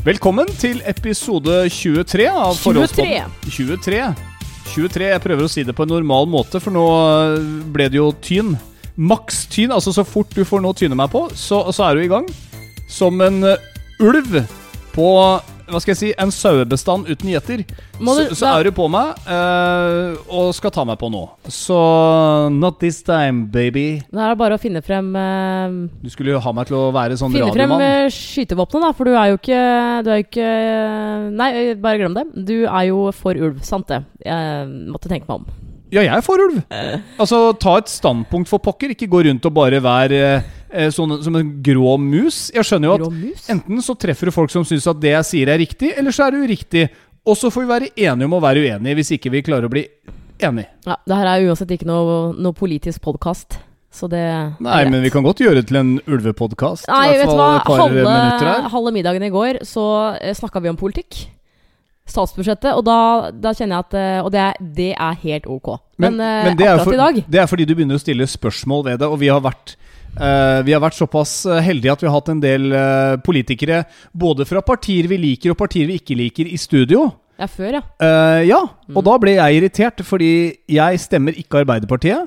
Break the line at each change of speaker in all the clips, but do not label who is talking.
Velkommen til episode 23 av
23.
Forholdspodden. 23. 23. Jeg prøver å si det på en normal måte, for nå øh, ble det jo tyn. Maks tyn. Altså så fort du får noe å tyne meg på, så, så er du i gang. Som en øh, ulv på hva skal jeg si, en sauebestand uten gjeter. Så,
du-
så er du på meg uh, og skal ta meg på nå. Så not this time, baby.
Da er det bare å finne frem uh,
Du skulle jo ha meg til å være sånn
Finne frem
radiomann.
eh, skytevåpenet, da, for du er jo ikke Du er jo ikke Nei, bare glem det. Du er jo for ulv. Sant det. Jeg måtte tenke meg om.
Ja, jeg er for ulv. Altså, ta et standpunkt for pokker. Ikke gå rundt og bare være sånn, som en grå mus. Jeg skjønner jo at enten så treffer du folk som syns at det jeg sier er riktig, eller så er det uriktig. Og så får vi være enige om å være uenige, hvis ikke vi klarer å bli enige.
Ja, det her er uansett ikke noe, noe politisk podkast, så det
Nei, men vi kan godt gjøre det til en ulvepodkast.
Nei,
I hvert
vet du
fall
hva.
et par minutter
Halve,
her.
halve middagen i går så uh, snakka vi om politikk. Statsbudsjettet. Og da, da kjenner jeg at eh, Og det er, det er helt ok. Men, men,
men det, er
akkurat
for,
i dag
det er fordi du begynner å stille spørsmål ved det, og vi har vært eh, vi har vært såpass eh, heldige at vi har hatt en del uh, politikere, både fra partier vi liker og partier vi ikke liker, i studio.
Ja, før, ja.
Uh, ja,
Mm.
og da ble jeg irritert, fordi jeg stemmer ikke Arbeiderpartiet.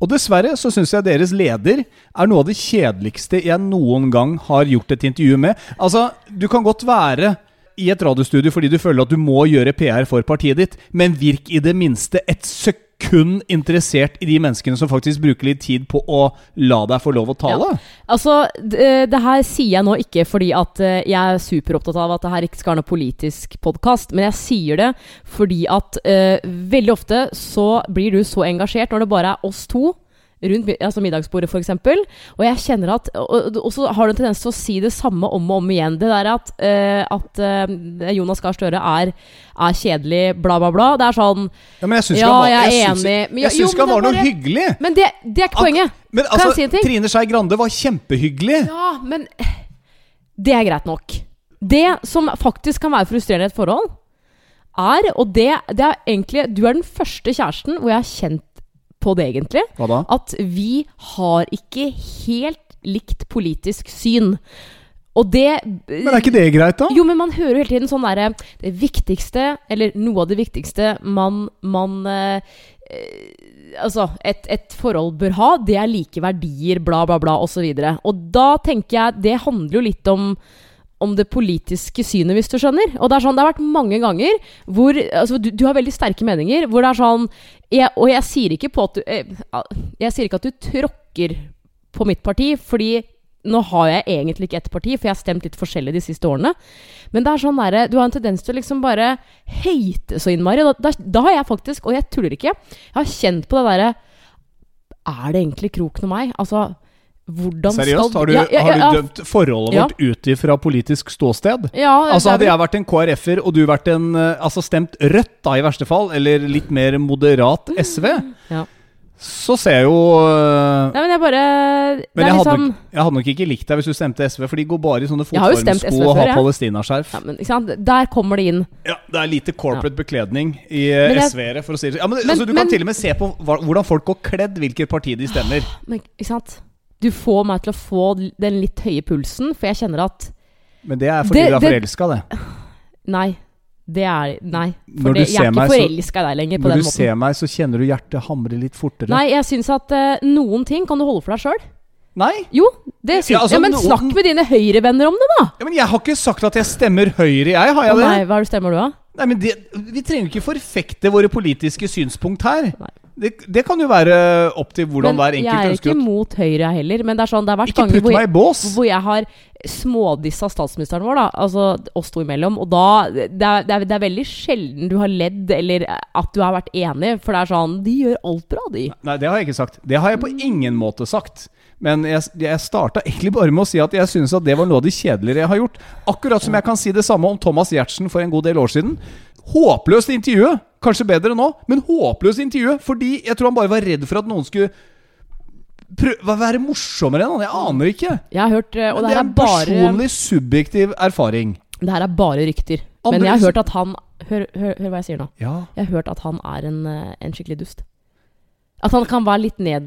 Og dessverre så syns jeg deres leder er noe av det kjedeligste jeg noen gang har gjort et intervju med. Altså, du kan godt være i et radiostudio fordi du føler at du må gjøre PR for partiet ditt, men virk i det minste et sekund interessert i de menneskene som faktisk bruker litt tid på å la deg få lov å tale.
Altså, det, det her sier jeg nå ikke fordi at eh, jeg er superopptatt av at det her ikke skal være noe politisk podkast, men jeg sier det fordi at uh, veldig ofte så blir du så engasjert når det bare er oss to. Rundt altså middagsbordet, f.eks. Og jeg kjenner at Og, og så har du en tendens til å si det samme om og om igjen. Det der at, uh, at uh, Jonas Gahr Støre er, er kjedelig, bla, bla, bla. Det er sånn
Ja, men jeg syns
Ja,
han var,
jeg
jeg synes,
enig.
Jeg
jo, men
han var noe
bare-
hyggelig.
Men det, det er ikke poenget.
Men
Kan
altså,
jeg si en ting?
Trine Skei Grande var kjempehyggelig.
Ja, men det er greit nok. Det som faktisk kan være frustrerende i et forhold, er Og det, det er egentlig Du er den første kjæresten hvor jeg har kjent på det, egentlig.
Hva da?
At vi har ikke helt likt politisk syn. Og det
Men er ikke det greit, da?
Jo, men man hører jo hele tiden sånn derre Det viktigste, eller noe av det viktigste man, man eh, Altså, et, et forhold bør ha, det er like verdier, bla, bla, bla, osv. Og, så og da tenker jeg Det handler jo litt om om det politiske synet, hvis du skjønner. Og Det er sånn, det har vært mange ganger hvor altså, du, du har veldig sterke meninger. Hvor det er sånn jeg, Og jeg sier ikke på at du jeg, Jeg sier ikke at du tråkker på mitt parti, fordi nå har jeg egentlig ikke ett parti, for jeg har stemt litt forskjellig de siste årene. Men det er sånn der, du har en tendens til å liksom bare hate så innmari. Da, da, da har jeg faktisk, og jeg tuller ikke, jeg har kjent på det derre Er det egentlig kroken om meg? Altså, hvordan
Seriøst?
skal
Har du,
Ja, ja,
har du dømt forholdet
Ja.
vårt ut ifra politisk ståsted?
Ja,
Altså Hadde jeg vært en KrF-er, og du vært en eh, Altså stemt Rødt, da, i verste fall, eller litt mer moderat SV,
Ja.
så ser jeg jo eh,
Nei, men jeg bare
Men jeg, liksom... hadde,
liksom,
nok, jeg hadde nok ikke likt deg hvis du stemte SV, for de går bare i sånne fotformsko og har palestinaskjerf.
ja, men. Der kommer det inn.
Ja, det er lite corporate bekledning i eh,
jeg-
SV-ere, for å si det ja, men,
Men-
altså, Du
men-
kan til og med se på hvordan folk går kledd, hvilket parti de stemmer.
Men, ikke sant? Du får meg til å få den litt høye pulsen, for jeg kjenner at
Men det er fordi
Det-
du er forelska, det.
Nei. Det er Nei. For det, jeg er ikke forelska i deg lenger på
Når
den
du
måten.
ser meg, så kjenner du hjertet hamre litt fortere.
Nei, jeg syns at uh, noen ting kan du holde for deg sjøl.
Nei?
Jo, det syns
Ja, altså,
ja, Men
noen-
snakk med dine høyrevenner om det, da!
Ja, men jeg har ikke sagt at jeg stemmer Høyre, jeg. Har jeg det?
nei, hva er stemmer du, da?
Nei, men det, Vi trenger ikke forfekte våre politiske synspunkt her.
Nei.
Det, det kan jo være opp til hvordan
Men
hver
jeg
enkelt
er
ønsker
ikke
å
mot Høyre jeg heller. Men det er sånn, det har vært
Ikke
ganger hvor hvor jeg har smådissa statsministeren vår, da. Altså oss to imellom. Og da det er, det, er, det er veldig sjelden du har ledd, eller at du har vært enig. For det er sånn De gjør alt bra, de.
Nei, det har jeg ikke sagt. Det har jeg på ingen måte sagt. Men jeg, jeg starta egentlig bare med å si at jeg syns at det var noe av det kjedeligere jeg har gjort. Akkurat som jeg kan si det samme om Thomas Giertsen for en god del år siden. Håpløst intervjue! Kanskje bedre nå, men håpløst intervjue. Fordi jeg tror han bare var redd for at noen skulle prøve å være morsommere enn han. Jeg aner ikke.
Jeg har hørt eh, Og det
det er
er bare
personlig subjektiv erfaring.
Det her er bare rykter.
Andre-
Men jeg har hørt at han Hør, hør, hør hva jeg sier nå.
Ja,
Jeg har hørt at han er en, eh, en skikkelig dust. At han kan være litt ned,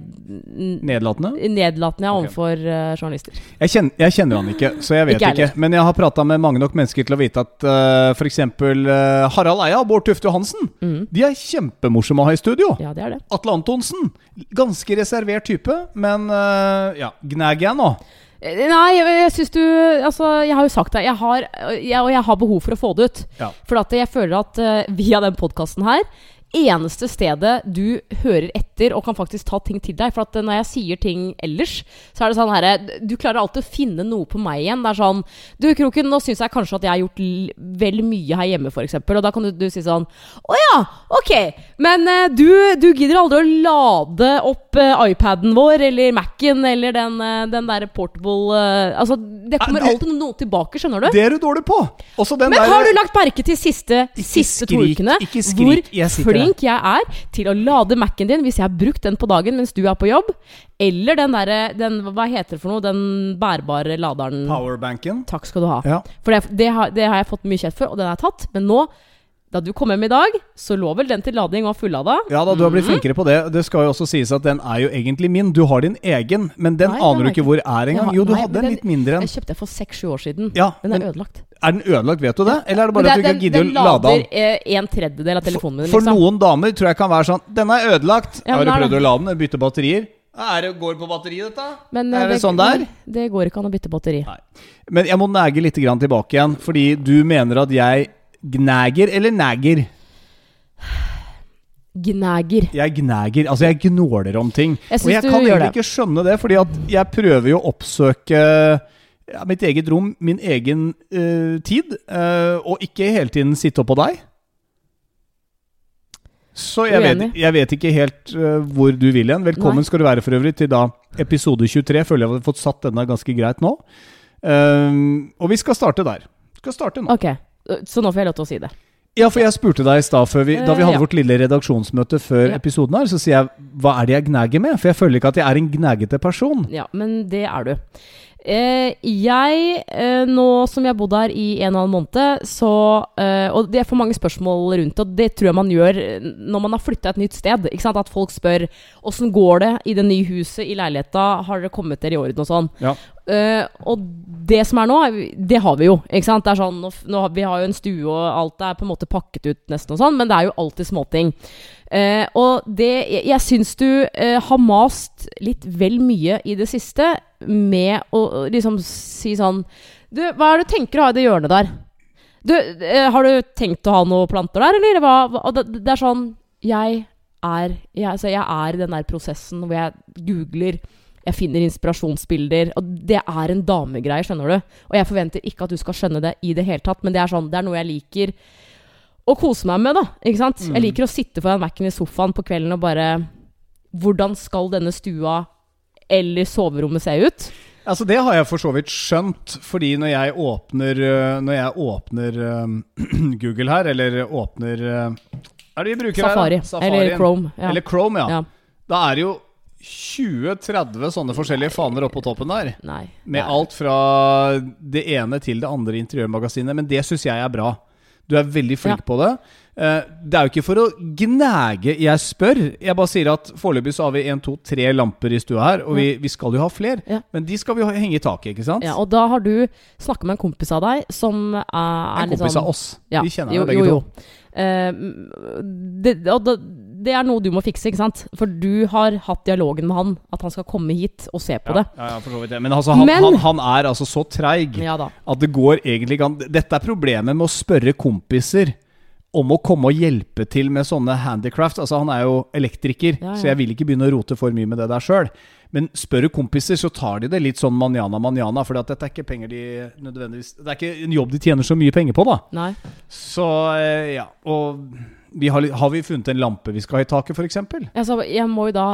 Nedlatende?
nedlatende ja, overfor okay. journalister.
Jeg kjenner, jeg kjenner han ikke, så jeg vet
Ikke
ikke. Men jeg har prata med mange nok mennesker til å vite at uh, f.eks. Uh, Harald Eia og Bård Tufte Johansen
mm.
De er kjempemorsomme å ha i studio.
Ja, det er det.
Atle Antonsen, ganske reservert type, men uh, ja, gnager jeg nå.
Eh, Nei, jeg, jeg syns du Altså, jeg har jo sagt det. Jeg har, jeg, og jeg har behov for å få det ut.
Ja.
For jeg føler at uh, via den podkasten her Eneste stedet du hører etter og kan faktisk ta ting til deg. For at når jeg sier ting ellers, så er det sånn herre Du klarer alltid å finne noe på meg igjen. Det er sånn Du, Kroken, nå syns jeg kanskje at jeg har gjort vel mye her hjemme, f.eks. Og da kan du, du si sånn Å ja, ok. Men uh, du, du gidder aldri å lade opp uh, iPaden vår eller Mac-en eller den, uh, den derre portable Altså, det kommer alltid noe tilbake, skjønner du?
Det er du dårlig på!
Men
der-
har du lagt merke til siste, siste to ukene
ikke skrik, jeg
hvor
sitter
flink jeg er til å lade Mac-en din hvis jeg har brukt den på dagen mens du er på jobb? Eller den derre den, Hva heter det for noe? Den bærbare laderen
Powerbanken?
Takk skal du ha.
Ja.
For det, det, har, det har jeg fått mye kjeft for, og den er tatt. Men nå, da du kom hjem i dag, så lå vel den til lading og fullada.
Ja da, du har blitt
Mhm.
flinkere på det. Det skal jo også sies at den er jo egentlig min. Du har din egen, men den
Nei,
aner du ikke hvor er engang. Jo, du
nei,
hadde en litt mindre en.
Jeg kjøpte den for seks-sju år siden.
Ja,
Den er
men
ødelagt.
er den ødelagt, vet du det? Eller er det
bare
bare at du
er-
ikke gidder å lade den?
Den lader eh, en tredjedel av telefonen min.
For
liksom.
noen damer tror jeg kan være sånn Den er ødelagt.
Ja,
har du
er
prøvd å lade den? Bytte batterier? Er det, går det på batteri, dette?
Men, eh,
er det sånn det er?
Det går ikke an å bytte batteri.
Nei. Men jeg må nege litt grann tilbake igjen, fordi du mener at jeg gnager eller nager?
Gnager.
Jeg gnager. Altså, jeg gnåler om ting.
Jeg
Og jeg kan egentlig ikke skjønne det, fordi at jeg prøver jo å oppsøke ja, mitt eget rom, min egen uh, tid, uh, og ikke hele tiden sitte oppå deg. Så jeg vet, jeg vet ikke helt uh, hvor du vil igjen. Velkommen
Nei.
skal du være for øvrig til da episode 23. Føler jeg har fått satt denne ganske greit nå. Og vi skal starte der. Vi Skal starte nå.
Ok, så nå får jeg lov til å si det.
Ja, for jeg spurte deg i stad, da vi
Eh,
hadde
ja.
vårt lille redaksjonsmøte før
Ja.
episoden her, så sier jeg hva er det jeg gnager med? For jeg føler ikke at jeg er en gnagete person.
Ja, men det er du. Eh, jeg, eh, nå som jeg har bodd her i en og en annen måned, så eh, Og det er for mange spørsmål rundt, og det tror jeg man gjør eh, når man har flytta et nytt sted. Ikke sant? At folk spør åssen går det i det nye huset, i leiligheta, har dere kommet dere i orden og sånn.
Ja.
Eh, og det som er nå, det har vi jo. Ikke sant? Det er sånn, nå, nå, vi har jo en stue, og alt er på en måte pakket ut nesten og sånn, men det er jo alltid småting. Uh, og det Jeg, jeg syns du uh, har mast litt vel mye i det siste med å liksom si sånn Du, hva er det du tenker å ha i det hjørnet der? Du, har du tenkt å ha noen planter der, eller? Hva, og det, det er sånn Jeg er jeg, altså jeg er i den der prosessen hvor jeg googler jeg finner inspirasjonsbilder. Og det er en damegreie, skjønner du. Og jeg forventer ikke at du skal skjønne det i det hele tatt, men det er sånn, det er noe jeg liker å kose meg med, da. Ikke sant?
Mm.
Jeg liker å sitte foran Mac-en i sofaen på kvelden og bare Hvordan skal denne stua eller soverommet se ut?
Altså Det har jeg for så vidt skjønt, fordi når jeg åpner øh, Når jeg åpner øh, Google her, eller åpner øh, Hva er det vi bruker
Safari.
her? Safari.
Eller Chrome. Ja.
Eller Chrome, ja.
Ja.
Da er det jo 20-30 sånne forskjellige faner oppå toppen der.
Nei.
Med
Nei.
alt fra det ene til det andre interiørmagasinet. Men det syns jeg er bra. Du er veldig flink
Ja.
på det. Eh, det er jo ikke for å gnage jeg spør. Jeg bare sier at foreløpig så har vi en, to, tre lamper i stua her, og vi, vi skal jo ha fler.
Ja.
Men de skal vi henge i taket, ikke sant?
Ja, og da har du snakka med en kompis av deg som er, er
en kompis
sånn
av oss.
Ja,
Vi kjenner
jo,
jo begge
jo,
to.
jo. Eh, det, og det, det er noe du må fikse, ikke sant? For du har hatt dialogen med han, at han skal komme hit og se på
Ja,
det.
ja, ja, for så vidt det. Men altså, han,
Men-
han, han er altså så treig
Ja
at det går egentlig ikke an Dette er problemet med å spørre kompiser om å komme og hjelpe til med sånne handicraft. Altså, han er jo elektriker,
Ja, ja.
så jeg vil ikke begynne å rote for mye med det der sjøl. Men spør du kompiser, så tar de det litt sånn manjana manjana, for dette er ikke penger de nødvendigvis Det er ikke en jobb de tjener så mye penger på, da.
Nei.
Så eh, ja. Og vi har, har vi funnet en lampe vi skal ha i taket, f.eks.?
Altså, jeg må jo da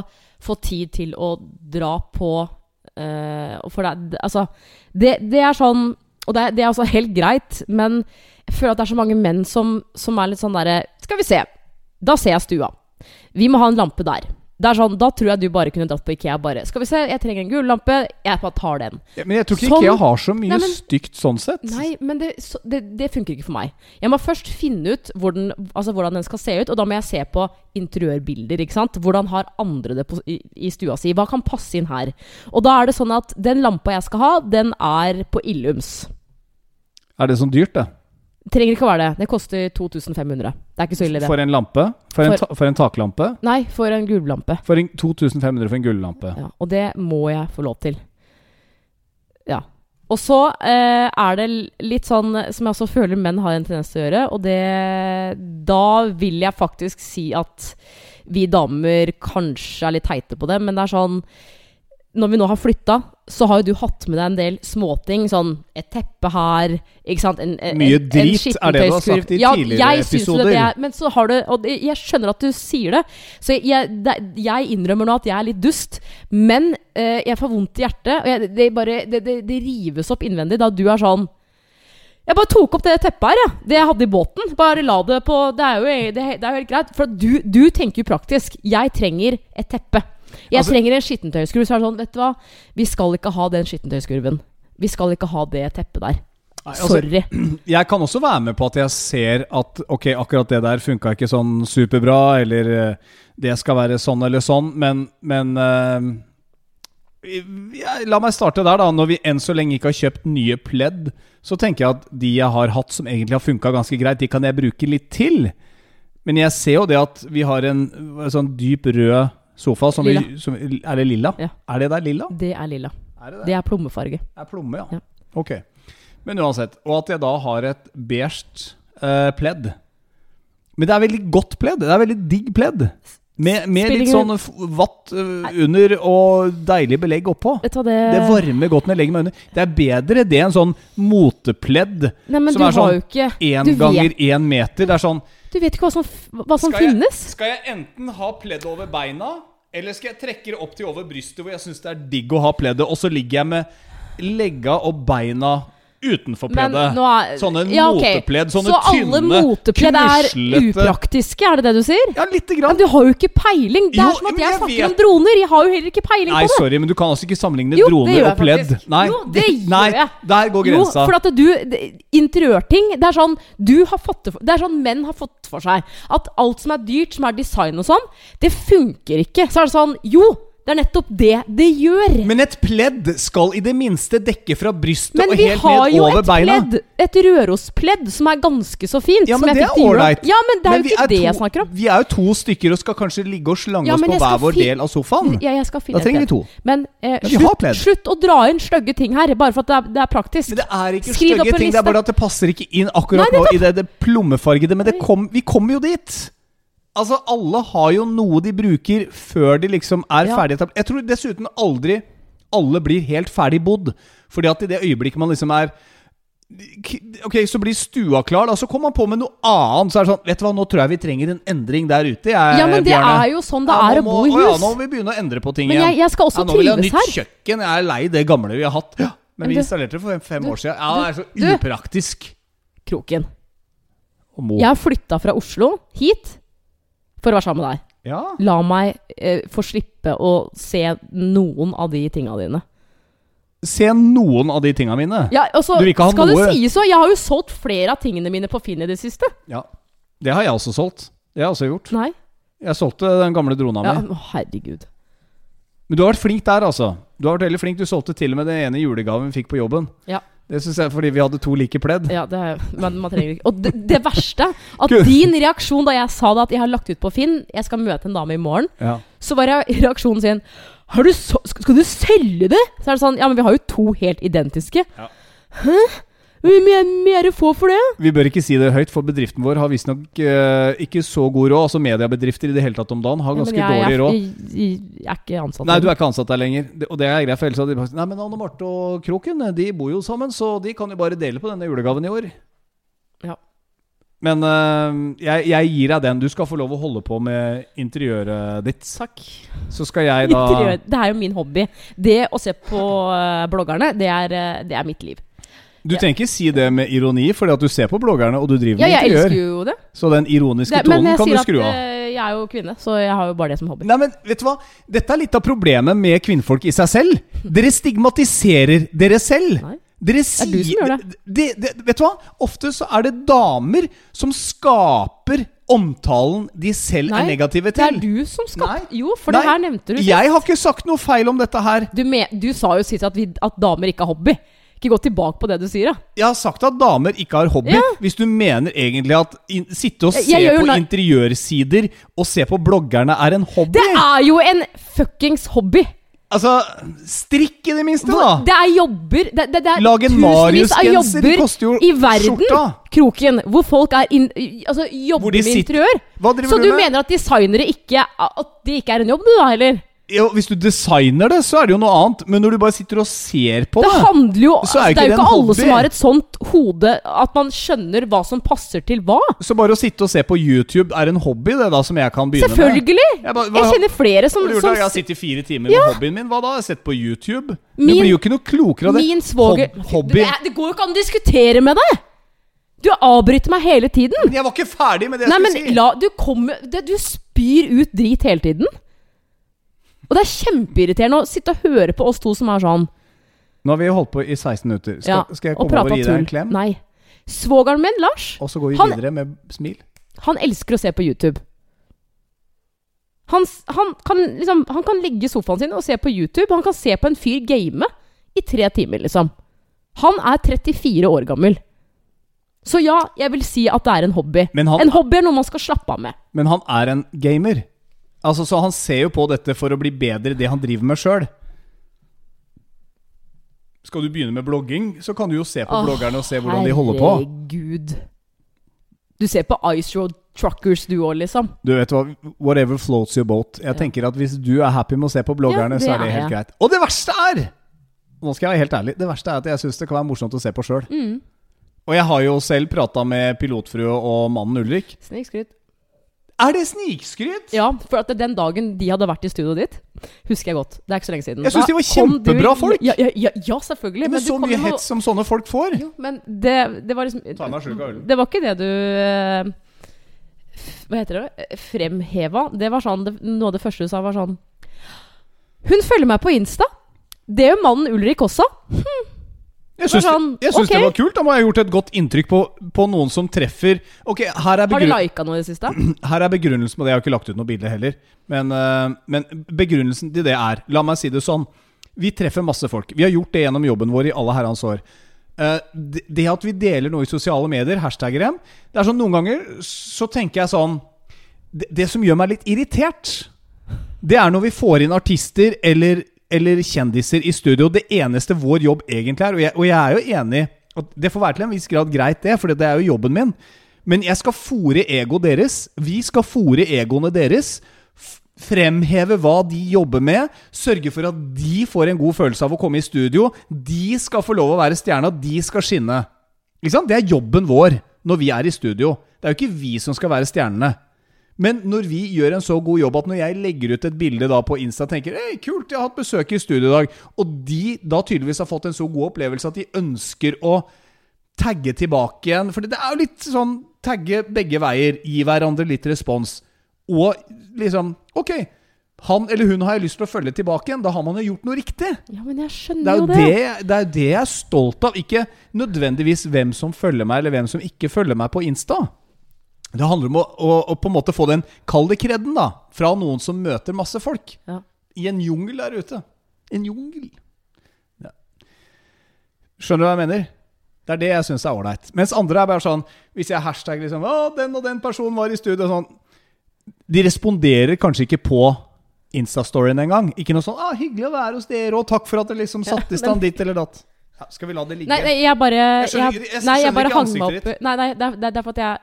få tid til å dra på uh, For det, altså det, det er sånn Og det, det er altså helt greit, men jeg føler at det er så mange menn som, som er litt sånn derre Skal vi se. Da ser jeg stua. Vi må ha en lampe der. Det er sånn, Da tror jeg du bare kunne dratt på Ikea bare Skal vi se, jeg trenger en gullampe. Jeg bare tar den.
Ja, Men jeg tror ikke
Sånn-
Ikea har så mye
Nei, men-
stygt sånn sett.
Nei, men det, så, det, det funker ikke for meg. Jeg må først finne ut hvor den, altså hvordan den skal se ut, og da må jeg se på interiørbilder. ikke sant? Hvordan har andre det på, i, i stua si? Hva kan passe inn her? Og da er det sånn at den lampa jeg skal ha, den er på Illums.
Er det sånn dyrt, det?
Trenger ikke å være det. Det koster 2500. Det er ikke så ille, det.
For en lampe? For en, ta for en taklampe?
Nei, for en gulvlampe.
For en 2500 for en gulvlampe.
Ja, og det må jeg få lov til. Ja. Og så eh, er det litt sånn som jeg også føler menn har en tendens til å gjøre, og det Da vil jeg faktisk si at vi damer kanskje er litt teite på det, men det er sånn Når vi nå har flytta, så har jo du hatt med deg en del småting. Sånn et teppe her, ikke sant en, en,
Mye
drit en
er det du har sagt i
ja,
tidligere
jeg
episoder.
Det, er- men så har du Og det, jeg skjønner at du sier det, så jeg, det, jeg innrømmer nå at jeg er litt dust. Men eh, jeg får vondt i hjertet, og jeg, det, bare, det, rives opp innvendig da du er sånn jeg bare tok opp det teppet her, ja. Det jeg hadde i båten. Bare la det på Det er jo, det, det er jo helt greit. For du, du tenker jo praktisk. Jeg trenger et teppe. Jeg
Altså-
trenger en skittentøyskurv. Så er det sånn, vet du hva. Vi skal ikke ha den skittentøyskurven. Vi skal ikke ha det teppet der.
Sorry. altså,
Sorry.
Jeg kan også være med på at jeg ser at ok, akkurat det der funka ikke sånn superbra, eller eh, det skal være sånn eller sånn, men, men uh, jeg, La meg starte der, da. Når vi enn så lenge ikke har kjøpt nye pledd, så tenker jeg at de jeg har hatt som egentlig har funka ganske greit, de kan jeg bruke litt til. Men jeg ser jo det at vi har en, en sånn dyp rød sofa som
Lilla.
Vi, som, Er det lilla?
Ja.
Er det der lilla?
Det er lilla.
Er det
Det er plommefarge.
det er plomme, ja.
Ja.
Ok. Men uansett. Og at jeg da har et beige uh, pledd. Men det er veldig godt pledd. Det er veldig digg pledd. Med, med litt sånn vatt eh, under og deilig belegg oppå.
Det
Det varmer godt når jeg legger meg under. Det er bedre det enn sånn motepledd
Nei,
som er sånn én ganger én meter. Det er sånn
du vet ikke hva som, hva som
skal jeg,
finnes.
skal jeg enten ha pledd over beina, eller skal jeg trekke det opp til over brystet, hvor jeg syns det er digg å ha pleddet, og så ligger jeg med legga og beina utenfor
er
Sånne
ja, okay.
motepledd, sånne
Så alle
tynne,
motepledd er upraktiske, er det det du sier?
Ja, lite
Men du har jo ikke peiling! Det
Jo,
er som at jeg
jeg
snakker om droner. Jeg har jo heller ikke peiling
Nei,
på det.
Nei, sorry, men du kan altså ikke sammenligne
Jo,
droner og pledd. Nei,
Jo, det gjør
nei,
jeg.
der går
Jo,
grensa.
for at du Interiørting Det er sånn du har fått det, det er sånn menn har fått for seg. At alt som er dyrt, som er design og sånn, det funker ikke. Så er det sånn Jo, det er nettopp det det gjør.
Men et pledd skal i det minste dekke fra brystet
Men
og
vi
helt
har
ned
jo
over
et
beina.
pledd, et Rørospledd, som er ganske så fint.
Ja,
som
men det er ålreit.
Ja, men det er
Men
jo
vi
ikke det
to,
jeg snakker om.
Vi er jo to stykker og skal kanskje ligge og slange
Ja,
oss på hver vår del av sofaen.
Ja, jeg skal finne
Da trenger vi to.
Men, eh,
Men vi har
slutt, slutt å dra inn stygge ting her, bare for at det er, det er praktisk.
Men det er ikke stygge
ting,
ting, det er bare at det passer ikke inn akkurat
Nei,
nå i det, det plommefargede. Men det kom, vi kommer jo dit! Altså, alle har jo noe de bruker før de liksom er
Ja.
ferdig etablert. Jeg tror dessuten aldri alle blir helt ferdig bodd. Fordi at i det øyeblikket man liksom er Ok, så blir stua klar, da, så kommer man på med noe annet. Så er det sånn Vet du hva, nå tror jeg vi trenger en endring der ute. Jeg,
Ja, men det
Bjarne.
er jo sånn det
Ja,
er å bo i
å Ja,
hus.
nå må vi begynne å endre på ting
Men jeg, jeg skal også
ja, nå vil jeg ha nytt kjøkken. Jeg er lei det gamle vi har hatt. Ja, men
Men
vi
du-
installerte det for fem,
du-
år siden. Ja, det er så upraktisk.
Kroken. Jeg har flytta fra Oslo hit for å være sammen med deg.
Ja.
La meg eh, få slippe å se noen av de tinga dine.
Se noen av de tinga mine.
Ja, altså, så
Du vil ikke ha
skal
noe-
det sies så, jeg har jo solgt flere av tingene mine på Finn i det siste.
Ja. Det har jeg også solgt. Det har jeg også gjort.
Nei.
Jeg solgte den gamle drona
Ja,
mi.
herregud.
Men du har vært flink der, altså. Du har vært veldig flink. Du solgte til og med den ene julegaven vi fikk på jobben.
Ja.
Det synes jeg fordi vi hadde to like pledd.
Ja, det er, men man trenger ikke Og det, det verste, at din reaksjon da jeg sa det at jeg har lagt ut på Finn, jeg skal møte en dame i morgen,
Ja.
så var reaksjonen sin har du så, skal du selge det? Så er det sånn Ja, men vi har jo to helt identiske.
Ja.
Hæ? Mye mer få for det?
Vi bør ikke si det høyt, for bedriften vår har visstnok uh, ikke så god råd. Altså mediebedrifter i det hele tatt om dagen har
Ja,
ganske
jeg,
dårlig råd.
jeg, jeg, er ikke ansatt.
Nei, du er ikke ansatt der lenger. Det, og det er greit, for ellers hadde de sagt Nei, men Anne Marte og Kroken de bor jo sammen, så de kan jo bare dele på denne julegaven i år.
Ja.
Men uh, jeg, jeg gir deg den. Du skal få lov å holde på med interiøret ditt.
Takk.
Så skal jeg da
Interiør. Det er jo min hobby. Det å se på eh, bloggerne, det er, det er mitt liv.
Du trenger ikke si det med ironi, fordi at du ser på bloggerne, og du driver
Ja,
med
jeg
interiør.
elsker jo det.
Så den ironiske
det
tonen
jeg
kan du skru av.
Men jeg er jo kvinne, så jeg har jo bare det som hobby.
Nei, men vet du hva? Dette er litt av problemet med kvinnfolk i seg selv. Dere stigmatiserer dere selv.
Nei.
Dere
er du som gjør det.
De, de, de, Vet du hva? Ofte så er det damer som skaper omtalen de selv
Nei,
er negative til.
Det er du som
skaper.
Jo, for
Nei,
det her nevnte du.
Jeg har ikke sagt noe feil om dette her.
Du, me, du sa jo sist at, vi, at damer ikke har hobby. Ikke gå tilbake på det du sier, da.
Jeg har sagt at damer ikke har hobby.
Ja.
Hvis du mener egentlig at in, sitte og se
jeg jeg
på interiørsider og se på bloggerne er en hobby
Det er jo en fuckings hobby!
Altså, strikk i det minste, da!
det er jobber Det, det, det er
Lag en Marius-genser, koster jo
i verden,
skjorta.
Kroken, hvor folk er in, altså, jobber med interiør. Så
du med?
mener at designere ikke At det ikke er en jobb, du da, eller?
Jo, hvis du designer det, så er det jo noe annet. Men når du bare sitter og ser på
Det
det,
handler jo
Så er
altså, Det er jo ikke alle
hobby.
som har et sånt hode at man skjønner hva som passer til hva.
så bare å sitte og se på YouTube er en hobby, det da, som jeg kan begynne med.
Selvfølgelig!
Jeg bare- hva-
Jeg kjenner flere som,
gjort
som?
Jeg har sittet fire timer med hobbyen min. Hva da? Jeg har sett på YouTube.
Min-
det blir jo ikke noe klokere av det.
Min svoger
hobby.
det, det går jo ikke an å diskutere med deg! Du avbryter meg hele tiden.
Men Jeg var ikke ferdig med det jeg
Nei, men
skulle si.
la, du, kommer, det, du spyr ut drit hele tiden. Og det er kjempeirriterende å sitte og høre på oss to som er sånn.
Nå har vi holdt på i 16 minutter. Skal,
Ja,
skal jeg komme over og gi deg en klem?
Nei. Svogeren min, Lars,
Og så går vi
Han-
videre med smil.
han elsker å se på YouTube. Han, han, kan liksom, han kan ligge sofaen sin og se på YouTube. Han kan se på en fyr game i tre timer, liksom. Han er 34 år gammel. Så ja, jeg vil si at det er en hobby.
Han-
En hobby er noe man skal slappe av med.
Men han er en gamer. Altså, Så han ser jo på dette for å bli bedre i det han driver med sjøl. Skal du begynne med blogging, så kan du jo se på
oh,
bloggerne og se hvordan de holder på.
Herregud. Du ser på Ice Road Truckers, du òg, liksom.
Du vet hva, Whatever floats your boat. Jeg tenker at Hvis du er happy med å se på bloggerne,
Ja,
så er det
er
helt
jeg.
greit. Og det verste er Nå skal jeg være helt ærlig. Det verste er at jeg syns det kan være morsomt å se på sjøl.
Mm.
Og jeg har jo selv prata med pilotfrue og mannen Ulrik.
Snikskryt.
Er det snikskryt?
Ja, for at den dagen de hadde vært i studioet ditt, husker jeg godt. Det er ikke så lenge siden.
Jeg synes de var
kjempebra du-
folk.
Ja, ja, ja, ja selvfølgelig.
Men
men
så
kom
mye hets som sånne folk får.
Jo, men det, det var liksom
Ta meg slurk av ølen.
Det var ikke det du eh, f- Hva heter det? Fremheva. Det var sånn det, Noe av det første du sa, var sånn Hun følger meg på Insta. Det gjør mannen Ulrik også.
Jeg syns,
sånn,
jeg syns
ok.
det var kult. Da må jeg ha gjort et godt inntrykk på, på noen som treffer Ok, her er,
Har du lika noe i det siste?
her er begrunnelsen på det. Jeg har ikke lagt ut noe bilde heller. Men, eh, men begrunnelsen til det er La meg si det sånn. Vi treffer masse folk. Vi har gjort det gjennom jobben vår i alle herrens år. Eh, det, det at vi deler noe i sosiale medier, hashtagger dem Det er sånn Noen ganger så tenker jeg sånn det, det som gjør meg litt irritert, det er når vi får inn artister eller, eller kjendiser i studio. Det eneste vår jobb egentlig er, og jeg, og jeg er jo enig at Det får være til en viss grad greit, det, for det er jo jobben min. Men jeg skal fòre egoet deres. Vi skal fòre egoene deres. Fremheve hva de jobber med. Sørge for at de får en god følelse av å komme i studio. De skal få lov å være stjerna. De skal skinne. Ikke sant? Det er jobben vår når vi er i studio. Det er jo ikke vi som skal være stjernene. Men når vi gjør en så god jobb at når jeg legger ut et bilde da på Insta og tenker Hei, kult, jeg har hatt besøk i studio i dag, og de da tydeligvis har fått en så god opplevelse at de ønsker å tagge tilbake igjen. For det er jo litt sånn tagge begge veier, gi hverandre litt respons. Og liksom Ok, han eller hun har jeg lyst til å følge tilbake igjen. Da har man jo gjort noe riktig.
Ja, men jeg
Det
skjønner
er
jo
jo
det.
det, det, er jo det jeg er stolt av. Ikke nødvendigvis hvem som følger meg, eller hvem som ikke følger meg på Insta. Det handler om å, å, å på en måte få den kalde kredden da fra noen som møter masse folk.
Ja.
I en jungel der ute. En jungel. Ja. Skjønner du hva jeg mener? Det er det jeg syns er ålreit. Mens andre er bare sånn Hvis jeg hashtagger liksom Å, den og den personen var i studio sånn De responderer kanskje ikke på Insta-storyen engang. Ikke noe sånn ah, 'Hyggelig å være hos dere', og 'takk for at dere liksom satte i stand ditt eller datt'. Ja, skal vi la det ligge?
Nei, nei, jeg bare
Jeg skjønner-
jeg,
jeg-
Nei, jeg bare hang meg opp Nei, nei, det er, det er derfor at jeg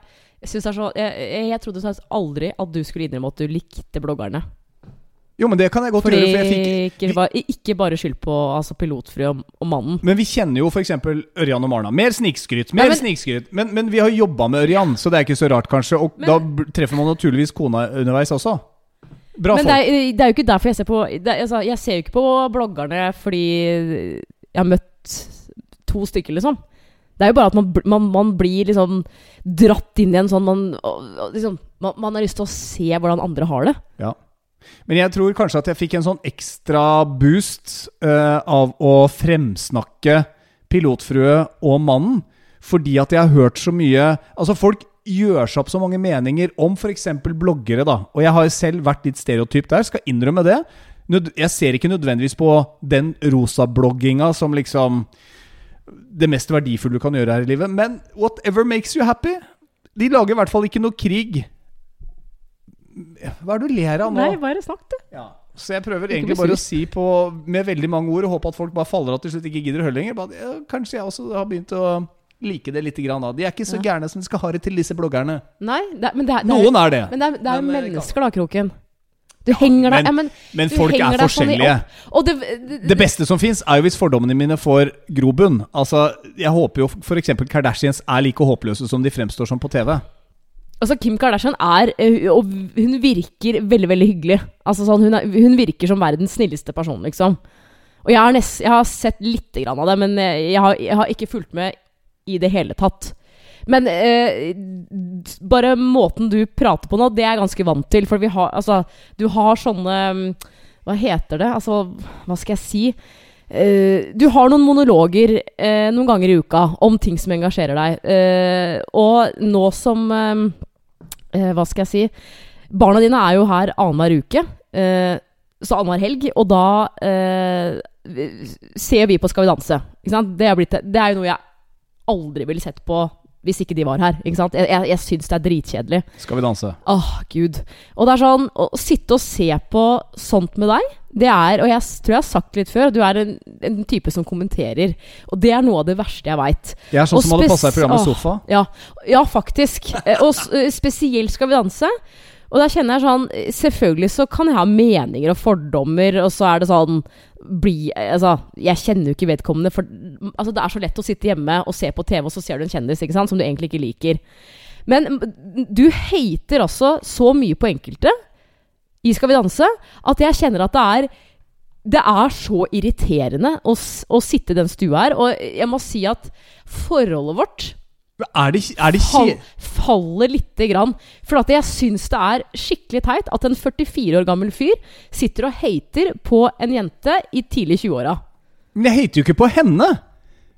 jeg så jeg, jeg, trodde aldri at du skulle innrømme at du likte bloggerne.
Jo, men det kan jeg godt
Fordi
gjøre, for fikk
ikke, var, ikke bare skyld på altså, pilotfrue og, og mannen.
Men vi kjenner jo f.eks. Ørjan og Marna. Mer snikskryt. Mer
Nei, men-
snikskryt. Men, men vi har jobba med Ørjan, så det er ikke så rart, kanskje. Og
Men-
da treffer man naturligvis kona underveis også. Bra
Men
folk.
det er, det er jo ikke derfor jeg ser på er- altså, Jeg ser jo ikke på bloggerne fordi jeg har møtt to stykker, liksom. Det er jo bare at man, man, man blir liksom dratt inn i en sånn man, liksom, man, man har lyst til å se hvordan andre har det.
Ja. Men jeg tror kanskje at jeg fikk en sånn ekstra boost uh, av å fremsnakke pilotfrue og mannen. Fordi at jeg har hørt så mye Altså, folk gjør seg opp så mange meninger om f.eks. bloggere, da. Og jeg har selv vært litt stereotyp der, skal innrømme det. Jeg ser ikke nødvendigvis på den rosa-blogginga som liksom det mest verdifulle du kan gjøre her i livet. Men whatever makes you happy. De lager i hvert fall ikke noe krig. Hva er det du ler av nå?
Nei, bare snakk, du.
Ja. Så jeg prøver
Ikke
egentlig bare å si på med veldig mange ord og håpe at folk bare faller av til slutt ikke gidder å høre lenger. Bare, ja, kanskje jeg også har begynt å like det litt. Grann, da. De er ikke så
Ja.
gærne som de skal ha det til, disse bloggerne.
Nei, det, men det er, det
Noen er det.
men det er, det er
Men, eh,
mennesker, da, Kroken. Du henger deg
men-
ja, men,
Men folk er
deg sånn
forskjellige.
Og det, det,
Det beste som fins, er jo hvis fordommene mine får grobunn. Altså, Jeg håper jo f.eks. Kardashians er like håpløse som de fremstår som på TV.
Altså, Kim Kardashian er eh, Og hun virker veldig, veldig hyggelig. Altså sånn, hun, er, hun virker som verdens snilleste person, liksom. Og jeg har, nest, jeg har sett lite grann av det, men eh, jeg har, jeg har ikke fulgt med i det hele tatt. Men eh, bare måten du prater på nå, det er jeg ganske vant til. For vi har Altså, du har sånne Hva heter det? Altså, hva skal jeg si? Eh, du har noen monologer eh, noen ganger i uka om ting som engasjerer deg. Eh, og nå som eh, eh, Hva skal jeg si? Barna dine er jo her annenhver uke. så annenhver helg. Og da ser vi på Skal vi danse. Det, er blitt, det er jo noe jeg aldri ville sett på hvis ikke de var her. Ikke sant? Jeg, jeg, jeg syns det er dritkjedelig.
Skal vi danse?
Åh, gud. Og det er sånn, å sitte og se på sånt med deg, det er Og jeg tror jeg har sagt litt før, du er en, en type som kommenterer. Og det er noe av det verste jeg veit.
Jeg er sånn
Og
som hadde passa i programmet. Sofa.
Ja, ja faktisk. Eh, Og eh, spesielt Skal vi danse. Og da kjenner jeg sånn Selvfølgelig så kan jeg ha meninger og fordommer, og så er det sånn bli, altså, Jeg kjenner jo ikke vedkommende, for altså, det er så lett å sitte hjemme og se på TV, og så ser du en kjendis sant, som du egentlig ikke liker. Men du hater altså så mye på enkelte i Skal vi danse at jeg kjenner at det er det er så irriterende å, å sitte i den stua her. Og jeg må si at forholdet vårt
Er det, er det
fall, faller lite grann. For at jeg syns det er skikkelig teit at en 44 år gammel fyr sitter og hater på en jente i tidlig 20-åra.
Men jeg hater jo ikke på henne!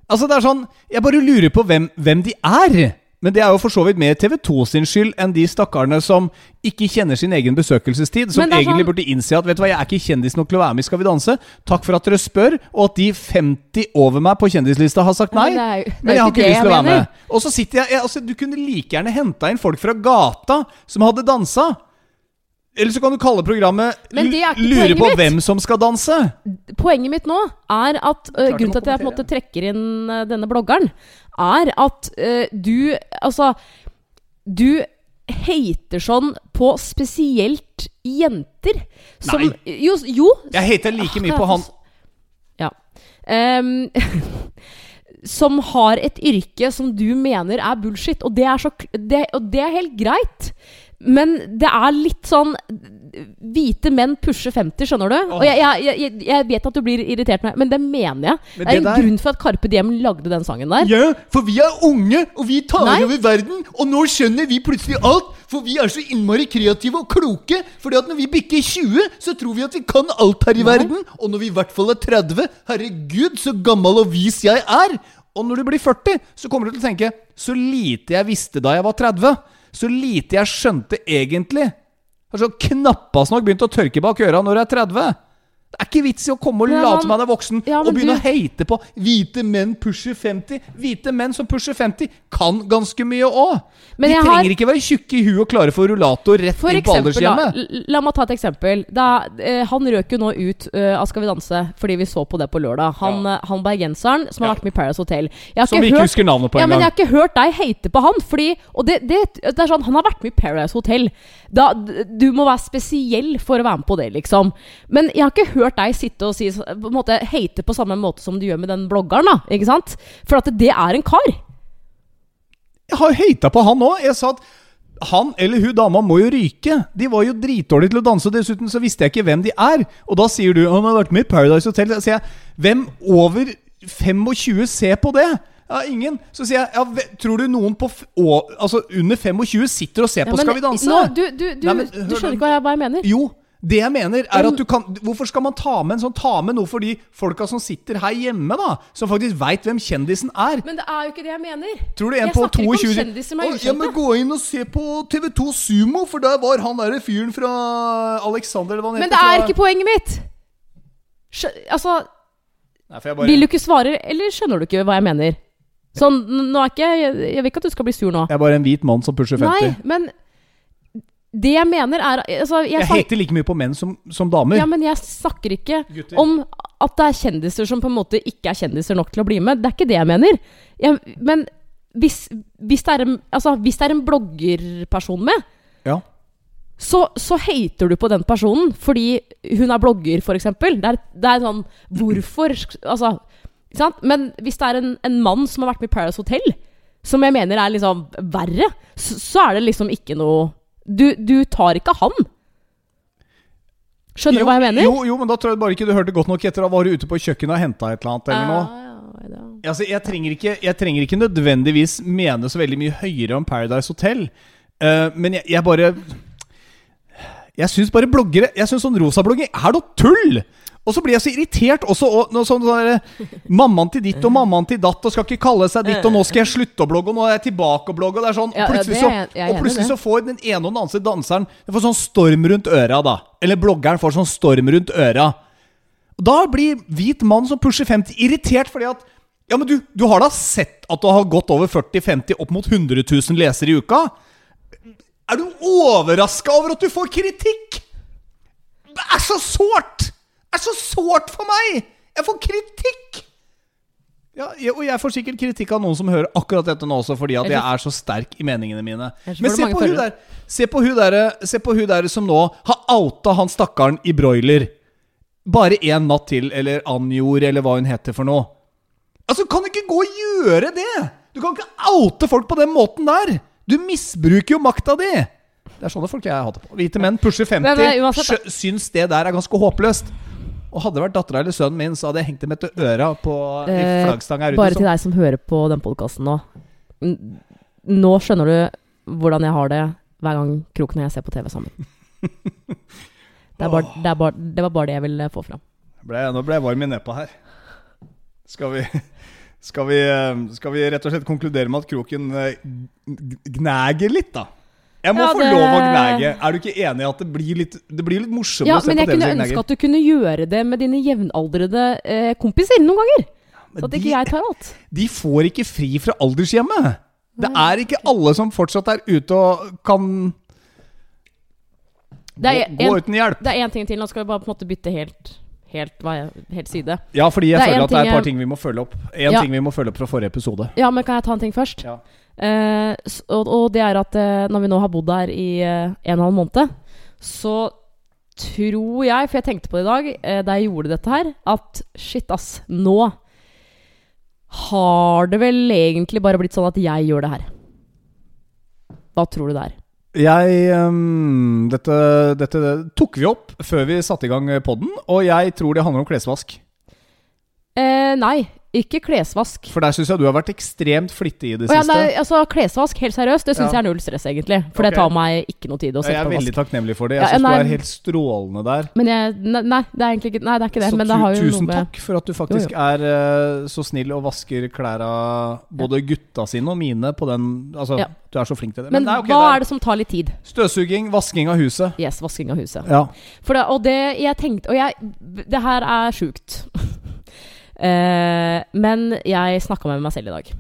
Altså, det er sånn Jeg bare lurer på hvem, hvem de er! Men det er jo for så vidt mer TV2 sin skyld enn de stakkarene som ikke kjenner sin egen besøkelsestid. Som egentlig
sånn-
burde innse at vet du hva, jeg er ikke kjendis nok til å være med i Skal vi danse. Takk for at dere spør, og at de 50 over meg på kjendislista har sagt nei.
Men jo-
Men jeg har
ikke
lyst til å være med. Og så sitter jeg, jeg altså, Du kunne like gjerne henta inn folk fra gata som hadde dansa. Eller så kan du kalle programmet
Men det er ikke
Lure på
mitt.
hvem som skal danse.
Poenget mitt nå er at øh, Grunnen til at jeg på en måte trekker inn uh, denne bloggeren, er at uh, du Altså Du hater sånn på spesielt jenter som
Nei.
Jo, jo
Jeg hater like mye på han
Ja. Um, som har et yrke som du mener er bullshit. Og det er, så, det, og det er helt greit. Men det er litt sånn Hvite menn pusher 50, skjønner du? Og jeg, jeg, jeg, jeg vet at du blir irritert, med, men det mener jeg.
Men
det er en
der-
grunn for at Carpe Diem lagde den sangen der.
Ja, for vi er unge, og vi tar
Nei.
over verden. Og nå skjønner vi plutselig alt, for vi er så innmari kreative og kloke. Fordi at når vi bikker 20, så tror vi at vi kan alt her i verden. Og når vi i hvert fall er 30, herregud, så gammel og vis jeg er. Og når du blir 40, så kommer du til å tenke Så lite jeg visste da jeg var 30. Så lite jeg skjønte egentlig. Har så knappast nok begynt å tørke bak øra når jeg er 30. Det er ikke vits i å komme og
ja,
late som han er voksen
Ja,
og begynne
du-
å hate på hvite menn pusher 50. Hvite menn som pusher 50, kan ganske mye òg. De trenger
har-
ikke være tjukke i huet og klare for rullator rett
For
inn på aldershjemmet.
l- la meg ta et eksempel. Da, eh, han røk jo nå ut uh, av Skal vi danse fordi vi så på det på lørdag. Han,
Ja.
eh, han bergenseren som har vært med i Paradise Hotel.
Som vi ikke husker navnet på
ja, men jeg har ikke hørt deg hate på han. Fordi, og det, det, det er sånn, Han har vært med i Paradise Hotel. Da, du må være spesiell for å være med på det, liksom. Men jeg har ikke hørt deg sitte og si, på en måte, hate på samme måte som du gjør med den bloggeren. da Ikke sant? For at det er en kar.
Jeg har hata på han òg. Jeg sa at han eller hun dama må jo ryke. De var jo dritdårlige til å danse, og dessuten så visste jeg ikke hvem de er. Og da sier du han har vært med i Paradise Hotel. Da sier jeg hvem over 25 ser på det? Ja, ingen. Så sier jeg ja, tror du noen på å, altså under 25 sitter og ser
Ja,
på
men
Skal vi danse?
Nå, du, du, du,
Nei, men,
du skjønner ikke hva jeg, hva jeg mener.
Jo, det jeg mener er at du kan Hvorfor skal man ta med en sånn Ta med noe for de folka som sitter her hjemme, da? Som faktisk veit hvem kjendisen er.
Men det er jo ikke det jeg mener.
Tror du en
Jeg
på
snakker ikke om
22
kjendiser som er
«Å, Ja, men gå inn og se på TV2 Sumo, for der var han derre fyren fra Alexander han
Men det er
fra-
ikke poenget mitt! Skjø altså,
Nei, bare,
vil du ikke svare, eller skjønner du ikke hva jeg mener? Sånn, nå er ikke Jeg, jeg vil ikke at du skal bli sur nå.
jeg er bare en hvit mann som pusher 50.
Nei, men det jeg mener er altså, jeg
jeg hater like mye på menn som, som damer.
Ja, men jeg snakker ikke
Gutter.
om at det er kjendiser som på en måte ikke er kjendiser nok til å bli med. Det er ikke det jeg mener. Jeg, men hvis, hvis, det er en, altså, hvis det er en bloggerperson med,
Ja.
så, så hater du på den personen fordi hun er blogger, f.eks. Det, er- det er sånn Hvorfor? Altså, ikke sant? Men hvis det er en, en mann som har vært med i Paradise Hotel, som jeg mener er liksom verre, så, så er det liksom ikke noe Du, du tar ikke han. Skjønner
jo,
du hva jeg mener?
Jo, jo, men da tror jeg bare ikke du hørte godt nok etter. Da var du ute på kjøkkenet og henta et eller annet eller noe.
Ja, ja, ja.
Altså, jeg, trenger ikke, jeg trenger ikke nødvendigvis mene så veldig mye høyere om Paradise Hotel. uh, men jeg, jeg bare Jeg syns bare bloggere Jeg syns sånn rosablogging er noe tull! Og så blir jeg så irritert også. Og, når sånn der, Mammaen til ditt og mammaen til datt og skal ikke kalle seg ditt, og nå skal jeg slutte å blogge, og nå er jeg tilbake å blogge. Og det er sånn
ja,
plutselig, så, og plutselig så får den ene og den andre danseren Den får sånn storm rundt øra, da. Eller bloggeren får sånn storm rundt øra. Og Da blir hvit mann som pusher 50 irritert fordi at Ja, men du, du har da sett at du har gått over 40-50, opp mot 100 000 lesere i uka? Er du overraska over at du får kritikk? Det er så sårt! Er så sårt for meg! Jeg får kritikk! Ja, og jeg får sikkert kritikk av noen som hører akkurat dette nå også, fordi at jeg er så sterk i meningene mine. Men se på, der, se, på hun der, se på hun der som nå har outa han stakkaren i broiler. Bare én natt til, eller Anjor, eller hva hun heter for noe. Altså, du kan ikke gå og gjøre det! Du kan ikke oute folk på den måten der! Du misbruker jo makta di! Det er sånne folk jeg hater på. Hvite menn pusher 50,
Men, men
syns det der er ganske håpløst. Og hadde det vært dattera eller sønnen min, så hadde jeg hengt dem etter øra på
Eh,
flaggstang her ute.
Bare til deg som hører på den podkasten nå. Nå skjønner du hvordan jeg har det hver gang Kroken og jeg ser på TV sammen. Det, er bare, det, er bare, det var bare det jeg ville få fram.
ble, nå ble jeg varm i nepa her. Skal vi, skal, vi, eh, skal vi rett og slett konkludere med at kroken eh, gnager litt, da? Jeg må
Ja,
få
det-
lov å gnage. Er du ikke enig i at det blir litt, det blir litt morsomt
Ja,
å se
men jeg kunne ønske at du kunne gjøre det med dine jevnaldrende eh, kompiser noen ganger.
Men
Så at
de-
ikke jeg tar alt.
De får ikke fri fra aldershjemmet. Det er ikke alle som fortsatt er ute og kan gå,
en, gå,
uten hjelp.
det er én ting til. Nå skal vi bare på en måte bytte helt, helt, helt side.
Ja, fordi jeg
er
føler at det er et par ting vi må følge opp. En
Ja.
ting vi må følge opp fra forrige episode.
Ja, men kan jeg ta en ting først?
Ja.
Eh, og, og det er at eh, når vi nå har bodd her i eh, en og en halv måned, så tror jeg, for jeg tenkte på det i dag eh, da jeg gjorde dette her, at shit, ass, nå har det vel egentlig bare blitt sånn at jeg gjør det her. Hva tror du det er?
Jeg um, dette, dette tok vi opp før vi satte i gang podden, og jeg tror det handler om klesvask.
Eh, nei, ikke klesvask.
For der syns jeg du har vært ekstremt flittig i det
siste. ja, nei, altså Klesvask, helt seriøst, det syns
Ja.
jeg er null stress, egentlig. For
okay.
det tar meg ikke noe tid å
jeg er veldig
vask.
takknemlig for det.
Ja,
Jeg syns du er helt strålende der.
Men jeg, ne- nei, det er egentlig ikke Nei, det ikke det.
Så
men det har jo
tusen takk for at du faktisk
Jo,
er uh, så snill og vasker klærne både gutta sine og mine på den Altså,
Ja.
du er så flink til det.
Men
Men nei, okay,
hva
det
er det som tar litt tid?
Støvsuging, vasking av huset.
Yes, vasking av huset.
Ja.
Det, og det jeg tenkte Og jeg Det her er sjukt. Eh, men jeg snakka med meg selv i dag.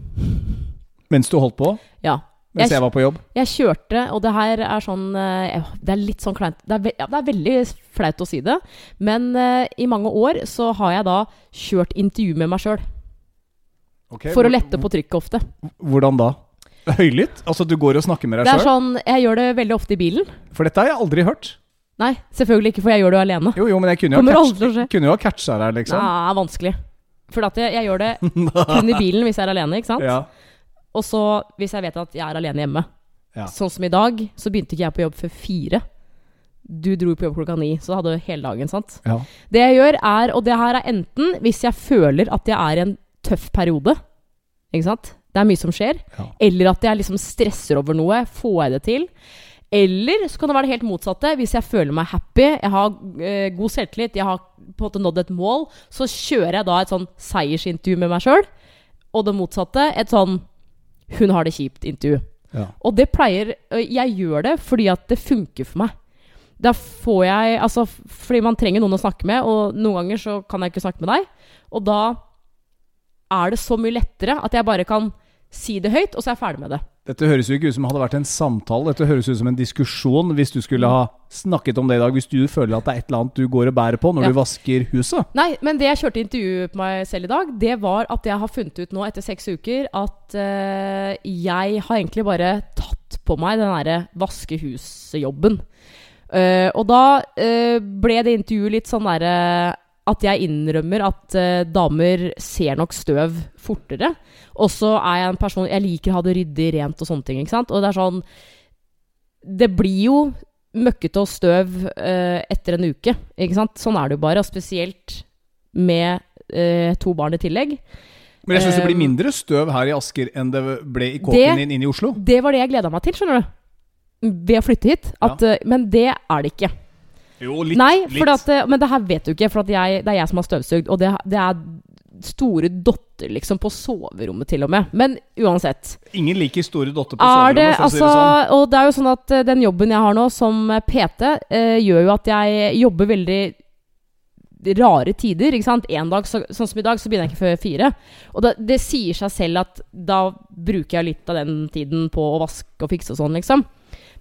Mens du holdt på?
Ja.
Mens
Jeg-
jeg var på jobb?
Jeg kjørte, og det her er sånn eh, Det er litt sånn kleint det ja, det er veldig flaut å si det, men eh, i mange år så har jeg da kjørt intervju med meg sjøl.
Okay,
For å lette på trykket ofte.
Hvordan da? Høylytt? Altså du går og snakker med deg
Det
sjøl?
sånn, Jeg gjør det veldig ofte i bilen.
For dette har jeg aldri hørt.
Nei, selvfølgelig ikke, for jeg gjør det alene.
Jo, jo, men jeg jo kunne jo ha catcha deg, liksom.
Nei, vanskelig. For at jeg, jeg gjør det kun i bilen hvis jeg er alene, ikke sant?
Ja.
Og så hvis jeg vet at jeg er alene hjemme.
Ja.
Sånn som i dag, så begynte ikke jeg på jobb før fire. Du dro på jobb klokka ni, så hadde du hele dagen, sant.
ja.
Det jeg gjør er, og det her er enten hvis jeg føler at jeg er i en tøff periode, Ikke sant? Det er mye som skjer. Eller at jeg liksom stresser over noe. Får jeg det til? Eller så kan det være det helt motsatte. Hvis jeg føler meg happy, jeg har eh, god selvtillit, jeg har på en måte nådd et mål, så kjører jeg da et sånn seiersintervju med meg sjøl. Og det motsatte, et sånn hun har det kjipt-intervju.
Ja.
Og det pleier Jeg gjør det fordi at det funker for meg. Da får jeg Altså, fordi man trenger noen å snakke med, og noen ganger så kan jeg ikke snakke med deg. Og da er det så mye lettere at jeg bare kan si det høyt, og så er jeg ferdig med det.
Dette høres jo ikke ut som hadde vært en samtale, dette høres ut som en diskusjon hvis du skulle ha snakket om det i dag. Hvis du føler at det er et eller annet du går og bærer på når
Ja.
du vasker huset.
Nei, men det jeg kjørte intervju på meg selv i dag, det var at jeg har funnet ut nå etter seks uker at uh, jeg har egentlig bare tatt på meg den derre vaskehusjobben. Eh, og da uh, ble det intervjuet litt sånn derre at jeg innrømmer at uh, damer ser nok støv fortere. Og så er jeg en person Jeg liker å ha det ryddig, rent og sånne ting. ikke sant? Og det er sånn Det blir jo møkkete og støv uh, etter en uke. Ikke sant? Sånn er det jo bare. Og spesielt med uh, to barn i tillegg.
Men jeg syns det blir mindre støv her i Asker enn det ble i kåken din inne i Oslo.
Det var det jeg gleda meg til, skjønner du. Ved å flytte hit. At, eh, men det er det ikke.
Jo, litt.
Nei,
litt.
at, eh, men det her vet du ikke, for jeg, det er jeg som har støvsugd. Og det, det er store dotter liksom på soverommet til og med. Men uansett.
Ingen liker store dotter på
Er det,
soverommet, for å si
altså,
det sånn.
Og det er jo sånn at eh, den jobben jeg har nå som eh, PT, eh, gjør jo at jeg jobber veldig rare tider. ikke sant? En dag, så, Sånn som i dag, så begynner jeg ikke før fire. Og det, det sier seg selv at da bruker jeg litt av den tiden på å vaske og fikse og sånn, liksom.